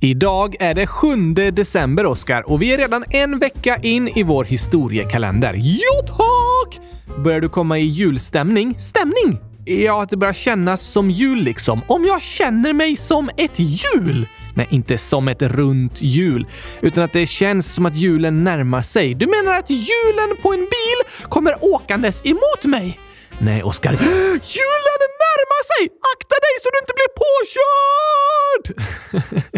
Idag är det 7 december, Oskar, och vi är redan en vecka in i vår historiekalender. Jo tack! Börjar du komma i julstämning? Stämning? Ja, att det börjar kännas som jul liksom. Om jag känner mig som ett hjul! Nej, inte som ett runt hjul, utan att det känns som att julen närmar sig. Du menar att hjulen på en bil kommer åkandes emot mig? Nej, Oskar. Julen närmar sig! Akta dig så du inte blir påkörd!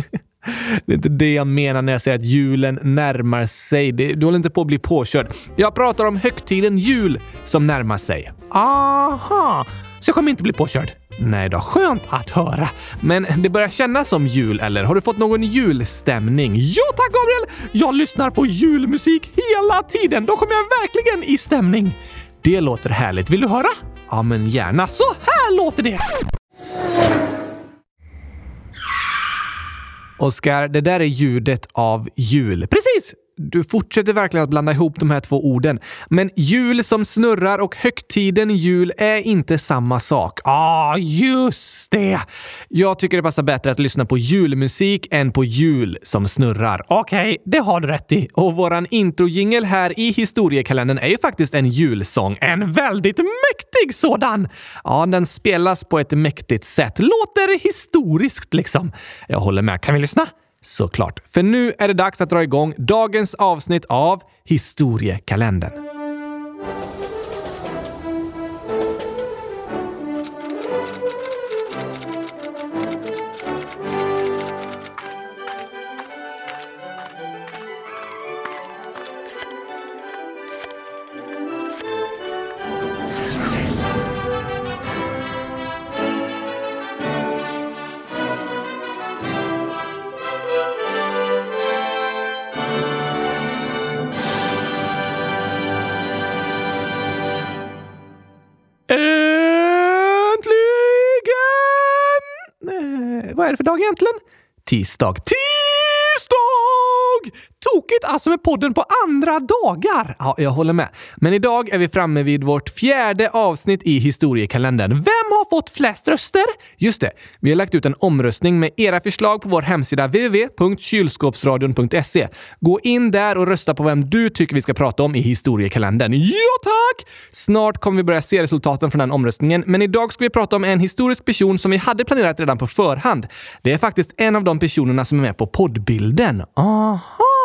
Det är inte det jag menar när jag säger att julen närmar sig. Du håller inte på att bli påkörd. Jag pratar om högtiden jul som närmar sig. Aha, så jag kommer inte bli påkörd? Nej då, skönt att höra. Men det börjar kännas som jul, eller? Har du fått någon julstämning? Ja tack Gabriel! Jag lyssnar på julmusik hela tiden. Då kommer jag verkligen i stämning. Det låter härligt. Vill du höra? Ja, men gärna. Så här låter det! Oskar, det där är ljudet av jul. Precis! Du fortsätter verkligen att blanda ihop de här två orden. Men jul som snurrar och högtiden jul är inte samma sak. ah, just det! Jag tycker det passar bättre att lyssna på julmusik än på jul som snurrar. Okej, okay, det har du rätt i. Och våran introjingel här i historiekalendern är ju faktiskt en julsång. En väldigt mäktig sådan! Ja, den spelas på ett mäktigt sätt. Låter historiskt liksom. Jag håller med. Kan vi lyssna? Såklart. För nu är det dags att dra igång dagens avsnitt av Historiekalendern. Egentligen? Tisdag. Tisdag! Tokigt alltså med podden på andra dagar. Ja, jag håller med. Men idag är vi framme vid vårt fjärde avsnitt i historiekalendern. Vem fått flest röster? Just det, vi har lagt ut en omröstning med era förslag på vår hemsida www.kylskåpsradion.se. Gå in där och rösta på vem du tycker vi ska prata om i historiekalendern. Ja, tack! Snart kommer vi börja se resultaten från den omröstningen, men idag ska vi prata om en historisk person som vi hade planerat redan på förhand. Det är faktiskt en av de personerna som är med på poddbilden. Aha!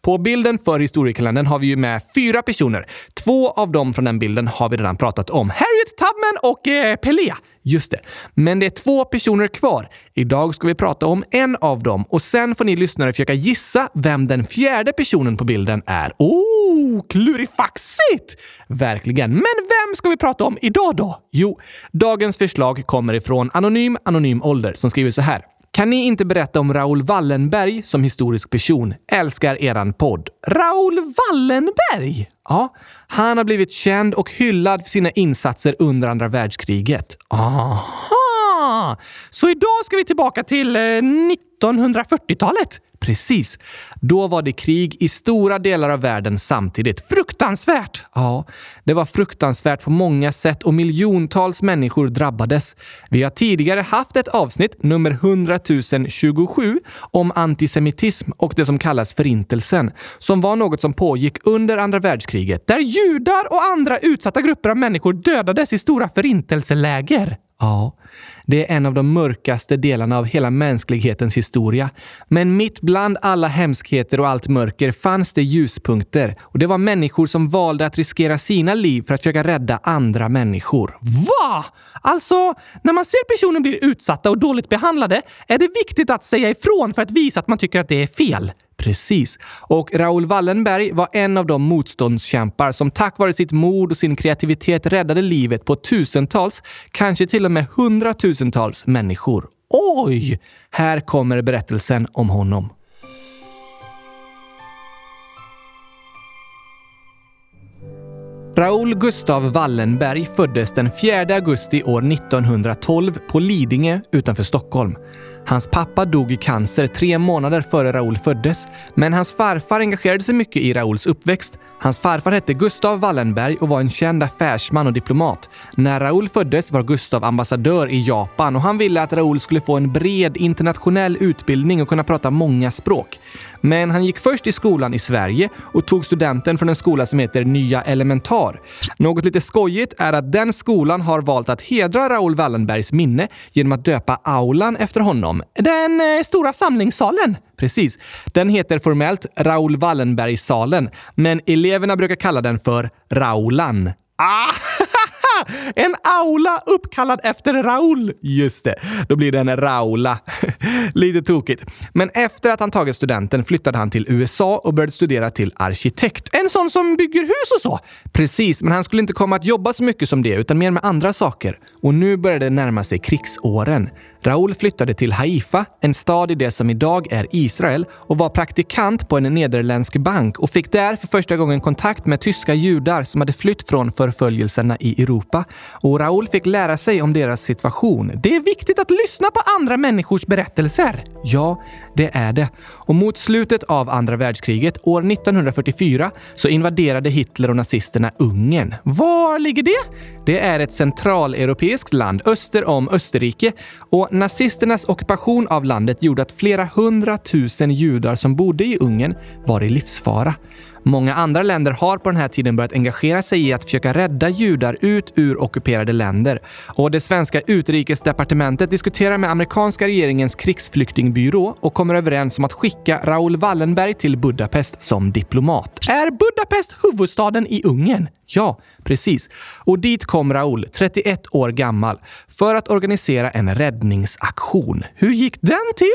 På bilden för historiekalendern har vi ju med fyra personer. Två av dem från den bilden har vi redan pratat om. Harriet Tubman och eh, Pelé. Just det. Men det är två personer kvar. Idag ska vi prata om en av dem och sen får ni lyssnare försöka gissa vem den fjärde personen på bilden är. Oh, klurifaxigt! Verkligen. Men vem ska vi prata om idag då? Jo, dagens förslag kommer ifrån Anonym Anonym Ålder som skriver så här. Kan ni inte berätta om Raoul Wallenberg som historisk person? Älskar eran podd. Raoul Wallenberg? Ja, han har blivit känd och hyllad för sina insatser under andra världskriget. Aha! Så idag ska vi tillbaka till eh, 1940-talet? Precis. Då var det krig i stora delar av världen samtidigt. Fruktansvärt! Ja, det var fruktansvärt på många sätt och miljontals människor drabbades. Vi har tidigare haft ett avsnitt, nummer 100 027, om antisemitism och det som kallas Förintelsen, som var något som pågick under andra världskriget, där judar och andra utsatta grupper av människor dödades i stora förintelseläger. Ja, det är en av de mörkaste delarna av hela mänsklighetens historia. Men mitt bland alla hemskheter och allt mörker fanns det ljuspunkter och det var människor som valde att riskera sina liv för att försöka rädda andra människor. Va? Alltså, när man ser personer bli utsatta och dåligt behandlade är det viktigt att säga ifrån för att visa att man tycker att det är fel. Precis. Och Raoul Wallenberg var en av de motståndskämpar som tack vare sitt mod och sin kreativitet räddade livet på tusentals, kanske till och med hundratusentals människor. Oj! Här kommer berättelsen om honom. Raoul Gustav Wallenberg föddes den 4 augusti år 1912 på Lidingö utanför Stockholm. Hans pappa dog i cancer tre månader före Raoul föddes, men hans farfar engagerade sig mycket i Raouls uppväxt. Hans farfar hette Gustav Wallenberg och var en känd affärsman och diplomat. När Raoul föddes var Gustav ambassadör i Japan och han ville att Raoul skulle få en bred internationell utbildning och kunna prata många språk. Men han gick först i skolan i Sverige och tog studenten från en skola som heter Nya Elementar. Något lite skojigt är att den skolan har valt att hedra Raoul Wallenbergs minne genom att döpa aulan efter honom. Den eh, stora samlingssalen. Precis. Den heter formellt Raoul Wallenbergsalen, men eleverna brukar kalla den för Raulan. Ah! En aula uppkallad efter Raoul. Just det, då blir det en Raula. Lite tokigt. Men efter att han tagit studenten flyttade han till USA och började studera till arkitekt. En sån som bygger hus och så. Precis, men han skulle inte komma att jobba så mycket som det, utan mer med andra saker. Och nu började det närma sig krigsåren. Raoul flyttade till Haifa, en stad i det som idag är Israel, och var praktikant på en nederländsk bank och fick där för första gången kontakt med tyska judar som hade flytt från förföljelserna i Europa. Och Raoul fick lära sig om deras situation. Det är viktigt att lyssna på andra människors berättelser. Ja, det är det. Och mot slutet av andra världskriget, år 1944, så invaderade Hitler och nazisterna Ungern. Var ligger det? Det är ett centraleuropeiskt land öster om Österrike och nazisternas ockupation av landet gjorde att flera hundratusen judar som bodde i Ungern var i livsfara. Många andra länder har på den här tiden börjat engagera sig i att försöka rädda judar ut ur ockuperade länder. Och det svenska utrikesdepartementet diskuterar med amerikanska regeringens krigsflyktingbyrå och kommer överens om att skicka Raoul Wallenberg till Budapest som diplomat. Är Budapest huvudstaden i Ungern? Ja, precis. Och dit kom Raoul, 31 år gammal, för att organisera en räddningsaktion. Hur gick den till?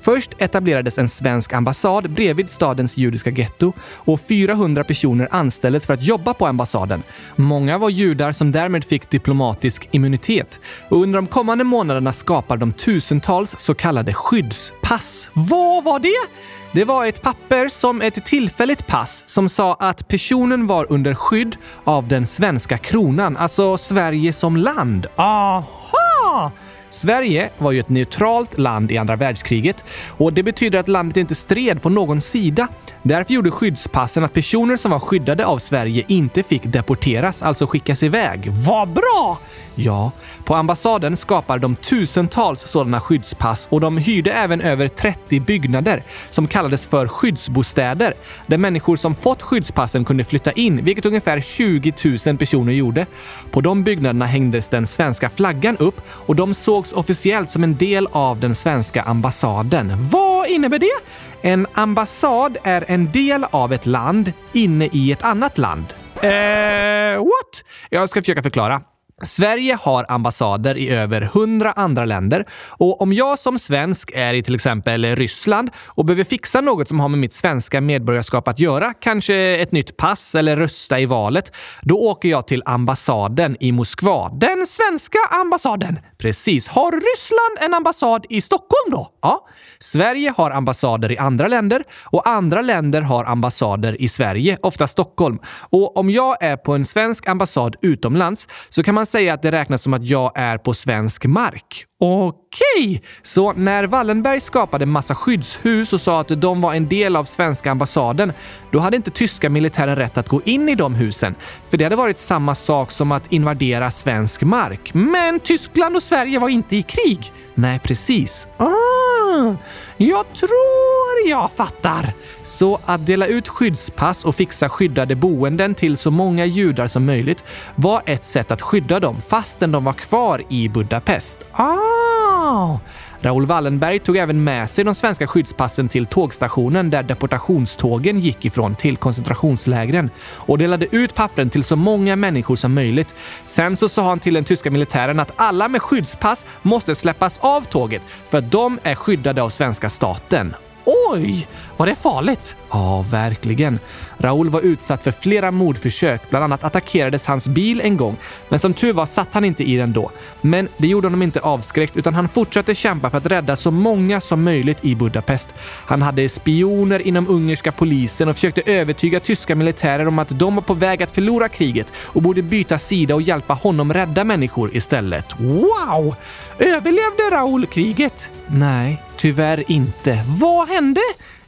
Först etablerades en svensk ambassad bredvid stadens judiska getto och 400 personer anställdes för att jobba på ambassaden. Många var judar som därmed fick diplomatisk immunitet. Och under de kommande månaderna skapade de tusentals så kallade skyddspass. Vad var det? Det var ett papper som ett tillfälligt pass som sa att personen var under skydd av den svenska kronan, alltså Sverige som land. Aha! Sverige var ju ett neutralt land i andra världskriget och det betyder att landet inte stred på någon sida. Därför gjorde skyddspassen att personer som var skyddade av Sverige inte fick deporteras, alltså skickas iväg. Vad bra! Ja, på ambassaden skapade de tusentals sådana skyddspass och de hyrde även över 30 byggnader som kallades för skyddsbostäder där människor som fått skyddspassen kunde flytta in, vilket ungefär 20 000 personer gjorde. På de byggnaderna hängdes den svenska flaggan upp och de sågs officiellt som en del av den svenska ambassaden. Vad innebär det? En ambassad är en del av ett land inne i ett annat land. Eh, what? Jag ska försöka förklara. Sverige har ambassader i över hundra andra länder och om jag som svensk är i till exempel Ryssland och behöver fixa något som har med mitt svenska medborgarskap att göra, kanske ett nytt pass eller rösta i valet, då åker jag till ambassaden i Moskva. Den svenska ambassaden! Precis. Har Ryssland en ambassad i Stockholm då? Ja. Sverige har ambassader i andra länder och andra länder har ambassader i Sverige, ofta Stockholm. Och om jag är på en svensk ambassad utomlands så kan man säga att det räknas som att jag är på svensk mark. Okej, så när Wallenberg skapade massa skyddshus och sa att de var en del av svenska ambassaden, då hade inte tyska militären rätt att gå in i de husen. För det hade varit samma sak som att invadera svensk mark. Men Tyskland och Sverige var inte i krig. Nej, precis. Ah, jag tror jag fattar. Så att dela ut skyddspass och fixa skyddade boenden till så många judar som möjligt var ett sätt att skydda dem fastän de var kvar i Budapest. Ah! Raoul Wallenberg tog även med sig de svenska skyddspassen till tågstationen där deportationstågen gick ifrån till koncentrationslägren och delade ut pappren till så många människor som möjligt. Sen så sa han till den tyska militären att alla med skyddspass måste släppas av tåget för att de är skyddade av svenska staten. Oj, var det farligt? Ja, verkligen. Raoul var utsatt för flera mordförsök. Bland annat attackerades hans bil en gång, men som tur var satt han inte i den då. Men det gjorde honom inte avskräckt, utan han fortsatte kämpa för att rädda så många som möjligt i Budapest. Han hade spioner inom ungerska polisen och försökte övertyga tyska militärer om att de var på väg att förlora kriget och borde byta sida och hjälpa honom rädda människor istället. Wow! Överlevde Raoul kriget? Nej, tyvärr inte. Vad hände?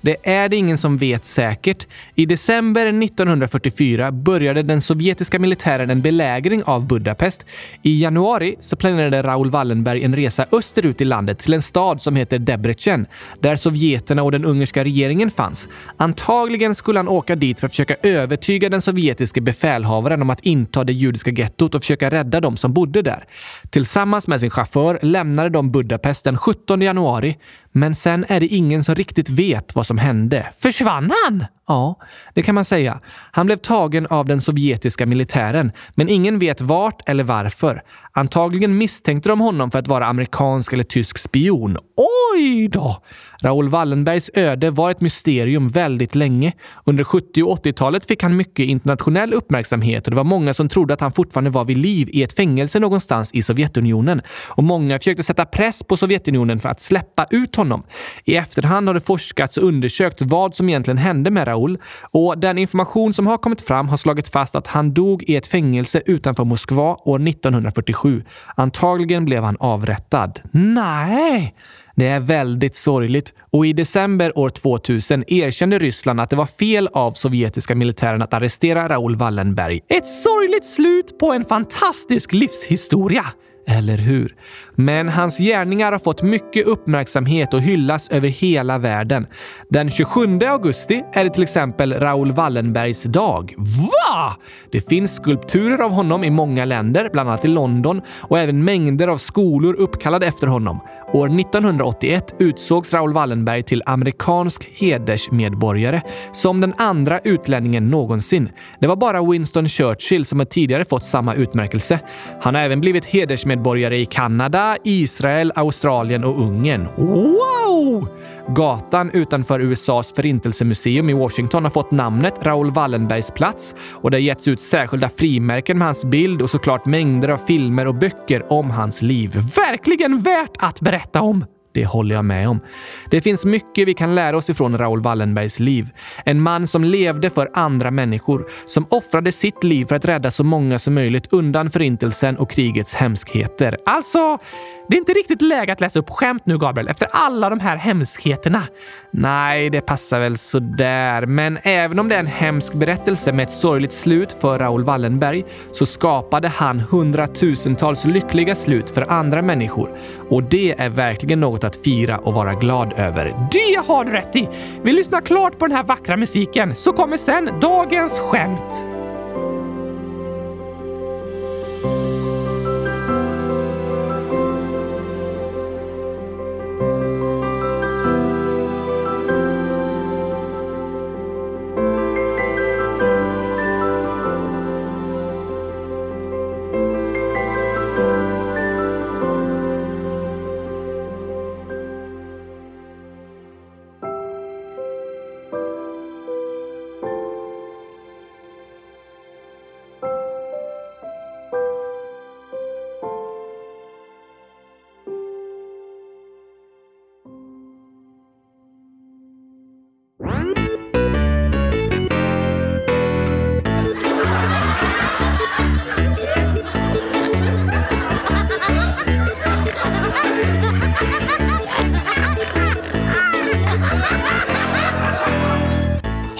Det är det ingen som vet säkert. I december 1944 började den sovjetiska militären en belägring av Budapest. I januari så planerade Raoul Wallenberg en resa österut i landet till en stad som heter Debrecen, där sovjeterna och den ungerska regeringen fanns. Antagligen skulle han åka dit för att försöka övertyga den sovjetiske befälhavaren om att inta det judiska gettot och försöka rädda de som bodde där. Tillsammans med sin chaufför lämnade de Budapest den 17 januari, men sen är det ingen som riktigt vet vad som hände. Försvann han? Ja, det kan man säga. Han blev tagen av den sovjetiska militären, men ingen vet vart eller varför. Antagligen misstänkte de honom för att vara amerikansk eller tysk spion. Oj då! Raoul Wallenbergs öde var ett mysterium väldigt länge. Under 70 och 80-talet fick han mycket internationell uppmärksamhet och det var många som trodde att han fortfarande var vid liv i ett fängelse någonstans i Sovjetunionen. Och många försökte sätta press på Sovjetunionen för att släppa ut honom. I efterhand har det forskats och undersökt vad som egentligen hände med Raoul och den information som har kommit fram har slagit fast att han dog i ett fängelse utanför Moskva år 1947. Antagligen blev han avrättad. Nej! Det är väldigt sorgligt och i december år 2000 erkände Ryssland att det var fel av sovjetiska militären att arrestera Raoul Wallenberg. Ett sorgligt slut på en fantastisk livshistoria! Eller hur? Men hans gärningar har fått mycket uppmärksamhet och hyllas över hela världen. Den 27 augusti är det till exempel Raoul Wallenbergs dag. Va? Det finns skulpturer av honom i många länder, bland annat i London och även mängder av skolor uppkallade efter honom. År 1981 utsågs Raoul Wallenberg till amerikansk hedersmedborgare som den andra utlänningen någonsin. Det var bara Winston Churchill som har tidigare fått samma utmärkelse. Han har även blivit hedersmedborgare i Kanada, Israel, Australien och Ungern. Wow! Gatan utanför USAs förintelsemuseum i Washington har fått namnet Raoul Wallenbergs plats och det har getts ut särskilda frimärken med hans bild och såklart mängder av filmer och böcker om hans liv. Verkligen värt att berätta om! Det håller jag med om. Det finns mycket vi kan lära oss ifrån Raoul Wallenbergs liv. En man som levde för andra människor, som offrade sitt liv för att rädda så många som möjligt undan förintelsen och krigets hemskheter. Alltså, det är inte riktigt läge att läsa upp skämt nu, Gabriel, efter alla de här hemskheterna. Nej, det passar väl sådär. Men även om det är en hemsk berättelse med ett sorgligt slut för Raoul Wallenberg så skapade han hundratusentals lyckliga slut för andra människor. Och det är verkligen något att fira och vara glad över. Det har du rätt i! Vi lyssnar klart på den här vackra musiken så kommer sen dagens skämt.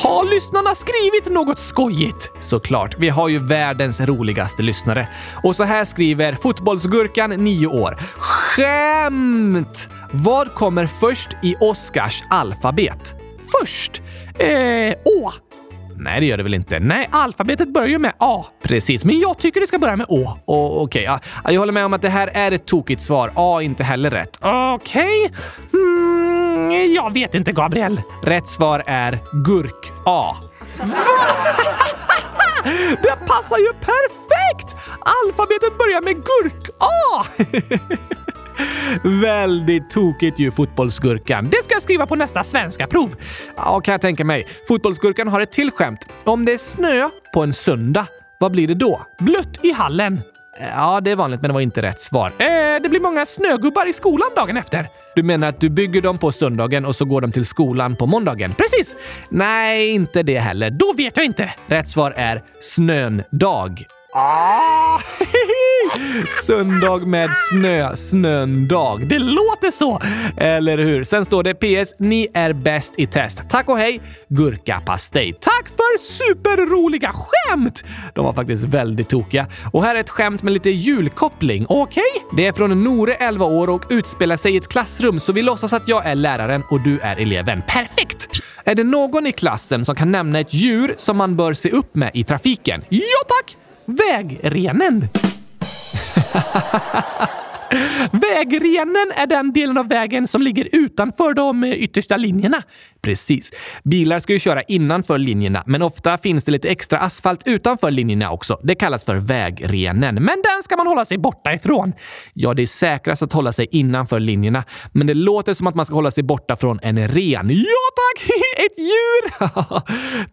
Har lyssnarna skrivit något skojigt? Såklart, vi har ju världens roligaste lyssnare. Och så här skriver Fotbollsgurkan, 9 år. Skämt! Vad kommer först i Oscars alfabet? Först? Eh, Å. Nej, det gör det väl inte? Nej, alfabetet börjar ju med A. Precis, men jag tycker det ska börja med Å. Okej, okay, ja. jag håller med om att det här är ett tokigt svar. A är inte heller rätt. Okej. Okay. Mm, jag vet inte, Gabriel. Rätt svar är gurk-A. det passar ju perfekt! Alfabetet börjar med gurk-A! Väldigt tokigt ju, fotbollsgurkan. Det ska jag skriva på nästa svenska prov. Ja, kan jag tänka mig. Fotbollsgurkan har ett till skämt. Om det är snö på en söndag, vad blir det då? Blött i hallen. Eh, ja, det är vanligt, men det var inte rätt svar. Eh, det blir många snögubbar i skolan dagen efter. Du menar att du bygger dem på söndagen och så går de till skolan på måndagen? Precis! Nej, inte det heller. Då vet jag inte. Rätt svar är snön-dag. Ah! Söndag med snö, snöndag. Det låter så! Eller hur? Sen står det PS. Ni är bäst i test. Tack och hej, Gurkapastej. Tack för superroliga skämt! De var faktiskt väldigt tokiga. Och här är ett skämt med lite julkoppling. Okej? Okay? Det är från Nore, 11 år och utspelar sig i ett klassrum så vi låtsas att jag är läraren och du är eleven. Perfekt! Är det någon i klassen som kan nämna ett djur som man bör se upp med i trafiken? Ja tack! Vägrenen! Vägrenen är den delen av vägen som ligger utanför de yttersta linjerna. Precis. Bilar ska ju köra innanför linjerna, men ofta finns det lite extra asfalt utanför linjerna också. Det kallas för vägrenen, men den ska man hålla sig borta ifrån. Ja, det är säkrast att hålla sig innanför linjerna, men det låter som att man ska hålla sig borta från en ren. Ja tack! Ett djur!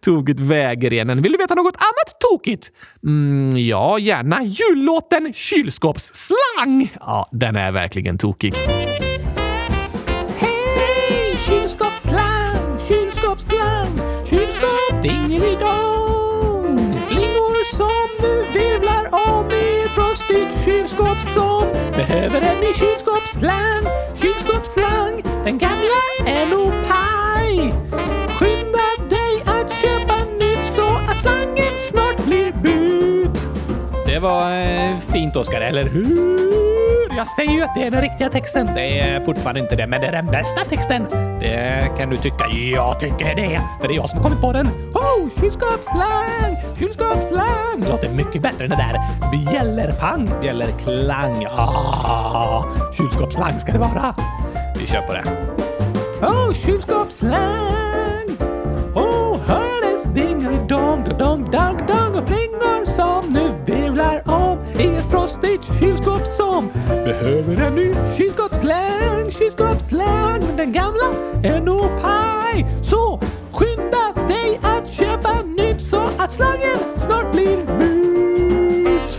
Tokigt vägrenen. Vill du veta något annat tokigt? Mm, ja, gärna. Jullåten Kylskåpsslang! Ja, den är verkligen tokig. kylskåpsslang, kylskåp dingelidong. Flingor som nu virvlar om i ett frostigt kylskåp som behöver en ny kylskåpsslang, kylskåpsslang. Den gamla är nog paj. Skynda dig att köpa nytt så att slangen snart blir bytt. Det var eh, fint, Oskar, eller hur? Jag säger ju att det är den riktiga texten. Det är fortfarande inte det, men det är den bästa texten. Det kan du tycka. Jag tycker det, för det är jag som har kommit på den. Oh, kylskåpsslang, kylskåpsslang. Det låter mycket bättre än det där bjällerpang, bjällerklang. Ah, kylskåpsslang ska det vara. Vi kör på det. Oh, kylskåpsslang. Oh, hördes dingelidong, dong, dong, dong och flingor som i ett frostigt kylskåp som behöver en ny kylskåpsslang, kylskåpsslang. Men den gamla är nog paj. Så skynda dig att köpa nytt så att slangen snart blir mut!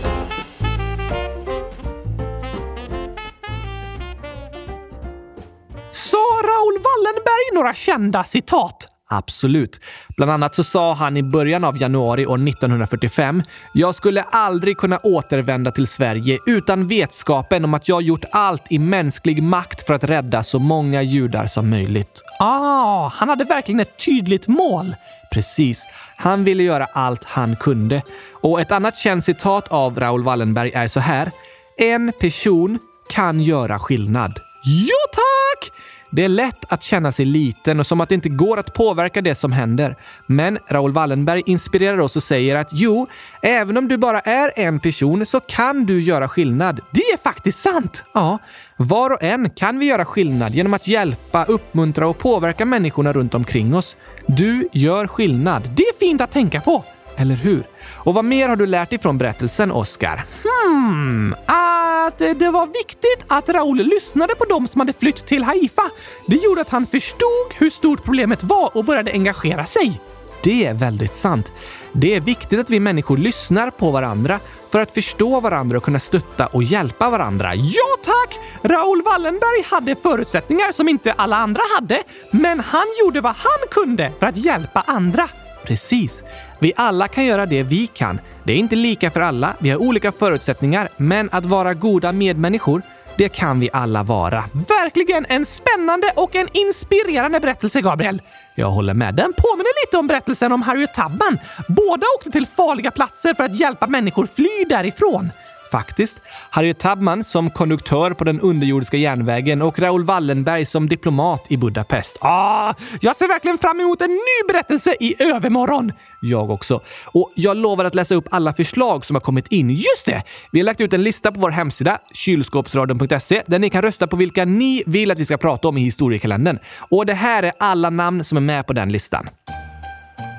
Sa Raoul Wallenberg några kända citat? Absolut. Bland annat så sa han i början av januari år 1945 “Jag skulle aldrig kunna återvända till Sverige utan vetskapen om att jag gjort allt i mänsklig makt för att rädda så många judar som möjligt.” Ah, han hade verkligen ett tydligt mål. Precis. Han ville göra allt han kunde. Och ett annat känt citat av Raoul Wallenberg är så här. “En person kan göra skillnad.” Ja, tack! Det är lätt att känna sig liten och som att det inte går att påverka det som händer. Men Raoul Wallenberg inspirerar oss och säger att jo, även om du bara är en person så kan du göra skillnad. Det är faktiskt sant! Ja, var och en kan vi göra skillnad genom att hjälpa, uppmuntra och påverka människorna runt omkring oss. Du gör skillnad. Det är fint att tänka på. Eller hur? Och vad mer har du lärt dig från berättelsen, Oscar? Hmm, att det var viktigt att Raoul lyssnade på dem som hade flytt till Haifa. Det gjorde att han förstod hur stort problemet var och började engagera sig. Det är väldigt sant. Det är viktigt att vi människor lyssnar på varandra för att förstå varandra och kunna stötta och hjälpa varandra. Ja tack! Raoul Wallenberg hade förutsättningar som inte alla andra hade, men han gjorde vad han kunde för att hjälpa andra. Precis. Vi alla kan göra det vi kan. Det är inte lika för alla, vi har olika förutsättningar, men att vara goda medmänniskor, det kan vi alla vara. Verkligen en spännande och en inspirerande berättelse, Gabriel. Jag håller med. Den påminner lite om berättelsen om Harriet Tubman. Båda åkte till farliga platser för att hjälpa människor fly därifrån. Faktiskt. Harriet Tubman som konduktör på den underjordiska järnvägen och Raoul Wallenberg som diplomat i Budapest. Ah, jag ser verkligen fram emot en ny berättelse i övermorgon! Jag också. Och jag lovar att läsa upp alla förslag som har kommit in. Just det! Vi har lagt ut en lista på vår hemsida, kylskåpsradion.se, där ni kan rösta på vilka ni vill att vi ska prata om i historiekalendern. Och det här är alla namn som är med på den listan.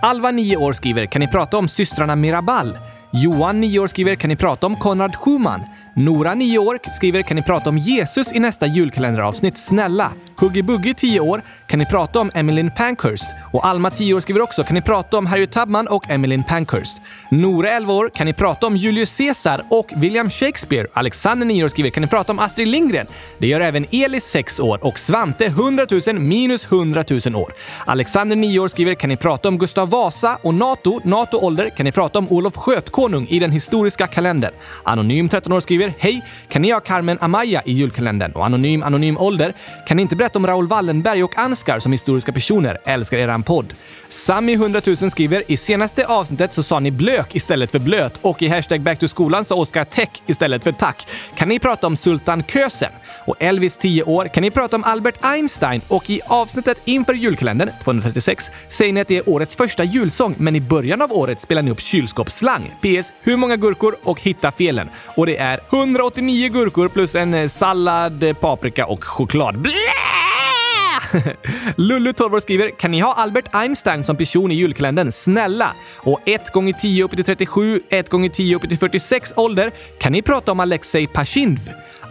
Alva, 9 år, skriver “Kan ni prata om systrarna Mirabal?” Johan, 9 år, skriver “Kan ni prata om Konrad Schumann?” Nora, 9 år, skriver “Kan ni prata om Jesus i nästa julkalenderavsnitt? Snälla!” Huggy Buggy, 10 år, “Kan ni prata om Emmeline Pankhurst?” Och Alma, 10 år, skriver också “Kan ni prata om Harriet Tubman och Emmeline Pankhurst?” Nora, 11 år, “Kan ni prata om Julius Caesar och William Shakespeare?” Alexander, 9 år, skriver “Kan ni prata om Astrid Lindgren?” Det gör även Elis, 6 år, och Svante, 100 000 minus 100 000 år. Alexander, 9 år, skriver “Kan ni prata om Gustav Vasa och NATO, NATO-ålder? Kan ni prata om Olof Skötkonung i den historiska kalendern?” Anonym, 13 år, skriver “Hej! Kan ni ha Carmen Amaya i julkalendern?” Och Anonym, anonym ålder “Kan ni inte berätta om Raoul Wallenberg och Ansgar som historiska personer? Älskar eran podd.” Sami, 100 000, skriver “I senaste avsnittet så sa ni blök istället för blöt och i hashtag back to skolan sa Oskar tech istället för tack. Kan ni prata om Sultan Kösen?” Och Elvis, 10 år, “Kan ni prata om Albert Einstein?” Och i avsnittet inför julkalendern, 236, säger ni att det är årets första julsång, men i början av året spelar ni upp kylskåpsslang. PS. Hur många gurkor? Och hitta felen. Och det är 189 gurkor plus en eh, sallad, eh, paprika och choklad. Blä! Lullu, 12 år, skriver “Kan ni ha Albert Einstein som person i julkalendern? Snälla!” Och 1 gånger 10 upp till 37, 1 gånger 10 upp till 46 ålder. Kan ni prata om Alexej Pashinv?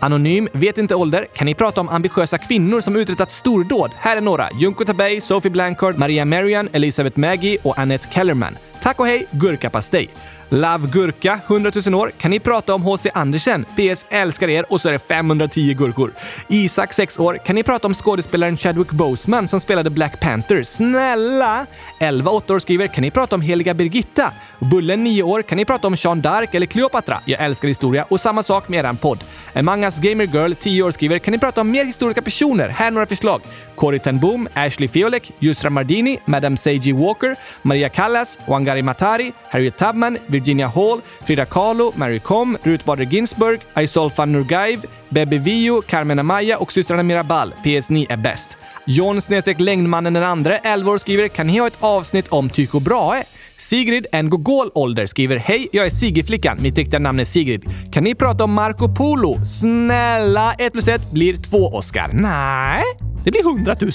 Anonym, vet inte ålder. Kan ni prata om ambitiösa kvinnor som uträttat stordåd? Här är några. Junko Tabei, Sophie Blancard, Maria Marian, Elisabeth Maggie och Annette Kellerman. Tack och hej, gurkapastej! Love Gurka, 100 000 år. Kan ni prata om H.C. Andersen? PS. Älskar er och så är det 510 gurkor. Isak, 6 år. Kan ni prata om skådespelaren Chadwick Boseman som spelade Black Panther? Snälla! 11, 8 år skriver. Kan ni prata om Heliga Birgitta? Bullen, 9 år. Kan ni prata om Sean Dark eller Cleopatra? Jag älskar historia. Och samma sak med eran podd. Among Us Gamer Girl, 10 år skriver. Kan ni prata om mer historiska personer? Här är några förslag. Corrie ten Boom, Ashley Fiolek, Yusra Mardini, Madame Seiji Walker, Maria Callas, Wangari Matari, Harriet Tubman, Virginia Hall, Frida Kahlo, Mary Com, Ruth Bader Ginsburg, Aisolfa Nurgaiv, Bebe Vio, Carmen Amaya och systrarna Mirabal. PS. Ni är bäst. John snedstreck längdmannen den andre, 11 år, skriver “Kan ni ha ett avsnitt om Tycho Brahe?” eh? Sigrid, en gogol ålder, skriver “Hej, jag är Sigiflickan. Mitt riktiga namn är Sigrid. Kan ni prata om Marco Polo? Snälla, 1 plus 1 blir 2 Oscar. Nej, det blir 100 000.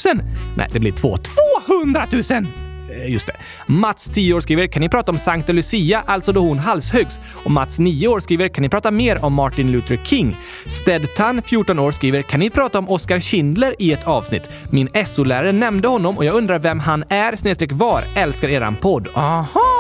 Nej, det blir 2. 200 000! Eh, just det. Mats, 10 år, skriver “Kan ni prata om Sankta Lucia, alltså då hon halshöggs?” Och Mats, 9 år, skriver “Kan ni prata mer om Martin Luther King?” Stedtan, 14 år, skriver “Kan ni prata om Oskar Schindler i ett avsnitt? Min SO-lärare nämnde honom och jag undrar vem han är snedstreck var. Älskar eran podd. Aha!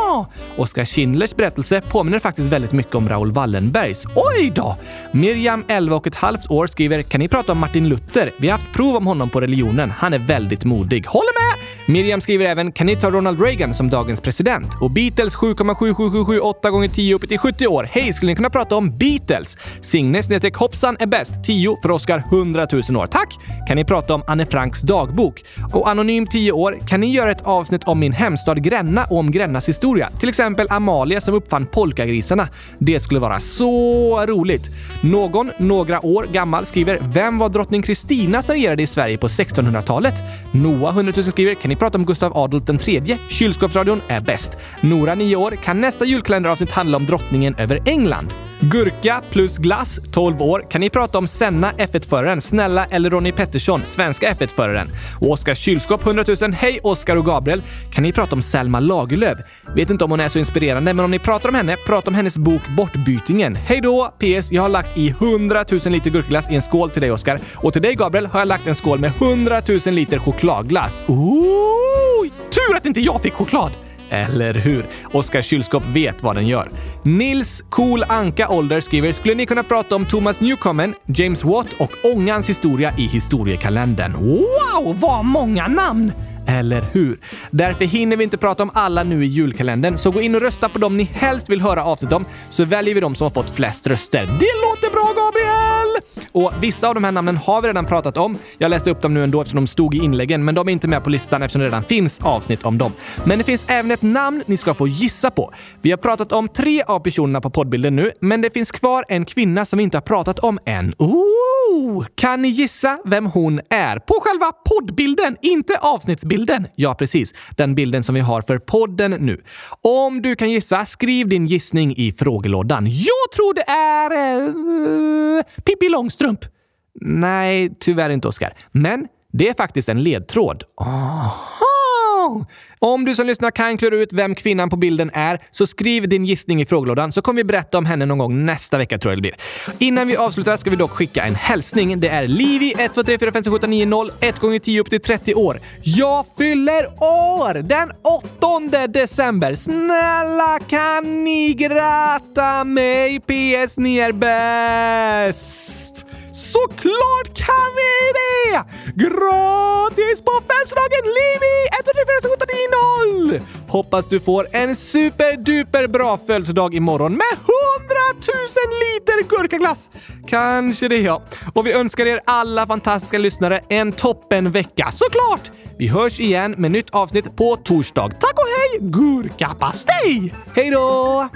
Oskar Schindlers berättelse påminner faktiskt väldigt mycket om Raoul Wallenbergs. Oj då! Miriam, 11 och ett halvt år, skriver “Kan ni prata om Martin Luther? Vi har haft prov om honom på religionen. Han är väldigt modig. Håller med! Miriam skriver även “Kan ni ta Ronald Reagan som dagens president?” och Beatles 7,77778 gånger 10 upp till 70 år. Hej, skulle ni kunna prata om Beatles? Signe snedstreck hoppsan är bäst. 10 för Oscar 100 000 år. Tack! Kan ni prata om Anne Franks dagbok? Och Anonym 10 år. Kan ni göra ett avsnitt om min hemstad Gränna och om Grännas historia? Till exempel Amalia som uppfann polkagrisarna. Det skulle vara så roligt. Någon, några år gammal, skriver “Vem var drottning Kristina som regerade i Sverige på 1600-talet?” Noah 100 000 skriver “Kan ni prata om Gustav Adolf den tredje? Kylskåpsradion är bäst.” Nora 9 år. “Kan nästa julkalenderavsnitt handla om drottningen över England?” Gurka plus glass, 12 år. Kan ni prata om Senna, F1-föraren, Snälla eller Ronny Pettersson, svenska F1-föraren? Och Oskar Kylskåp, 100 000. Hej Oskar och Gabriel! Kan ni prata om Selma Lagerlöf? Vet inte om hon är så inspirerande, men om ni pratar om henne, prata om hennes bok Bortbytingen. Hej då! PS. Jag har lagt i 100 000 liter gurkglass i en skål till dig Oskar. Och till dig Gabriel har jag lagt en skål med 100 000 liter chokladglass. Ooh, tur att inte jag fick choklad! Eller hur? Oscars Kylskåp vet vad den gör. Nils Cool Anka Ålder skriver “Skulle ni kunna prata om Thomas Newcomen, James Watt och ångans historia i historiekalendern?” Wow, vad många namn! Eller hur? Därför hinner vi inte prata om alla nu i julkalendern, så gå in och rösta på dem ni helst vill höra avsnitt om, så väljer vi de som har fått flest röster. Det låter bra, Gabriel! Och vissa av de här namnen har vi redan pratat om. Jag läste upp dem nu ändå eftersom de stod i inläggen, men de är inte med på listan eftersom det redan finns avsnitt om dem. Men det finns även ett namn ni ska få gissa på. Vi har pratat om tre av personerna på poddbilden nu, men det finns kvar en kvinna som vi inte har pratat om än. Ooh! Kan ni gissa vem hon är? På själva poddbilden, inte avsnittsbilden. Ja, precis. Den bilden som vi har för podden nu. Om du kan gissa, skriv din gissning i frågelådan. Jag tror det är... Uh, Pippi Långstrump. Nej, tyvärr inte Oskar. Men det är faktiskt en ledtråd. Aha! Om du som lyssnar kan klura ut vem kvinnan på bilden är, så skriv din gissning i frågelådan så kommer vi berätta om henne någon gång nästa vecka tror jag det blir. Innan vi avslutar ska vi dock skicka en hälsning. Det är Livi 1, 2, 3, 4, 5, 6, 7, 8, 9, 0, 1 gånger 10 upp till 30 år. Jag fyller år den 8 december. Snälla kan ni gratta mig? PS, ni är bäst! Såklart kan vi det! Gratis på födelsedagen Livi 1, 2, 3, 4, 7, 8, 9, 0! Hoppas du får en superduper bra födelsedag imorgon med 100 000 liter gurkaglass! Kanske det ja. Och vi önskar er alla fantastiska lyssnare en toppen vecka, såklart! Vi hörs igen med nytt avsnitt på torsdag. Tack och hej, gurkapastej! Hej då!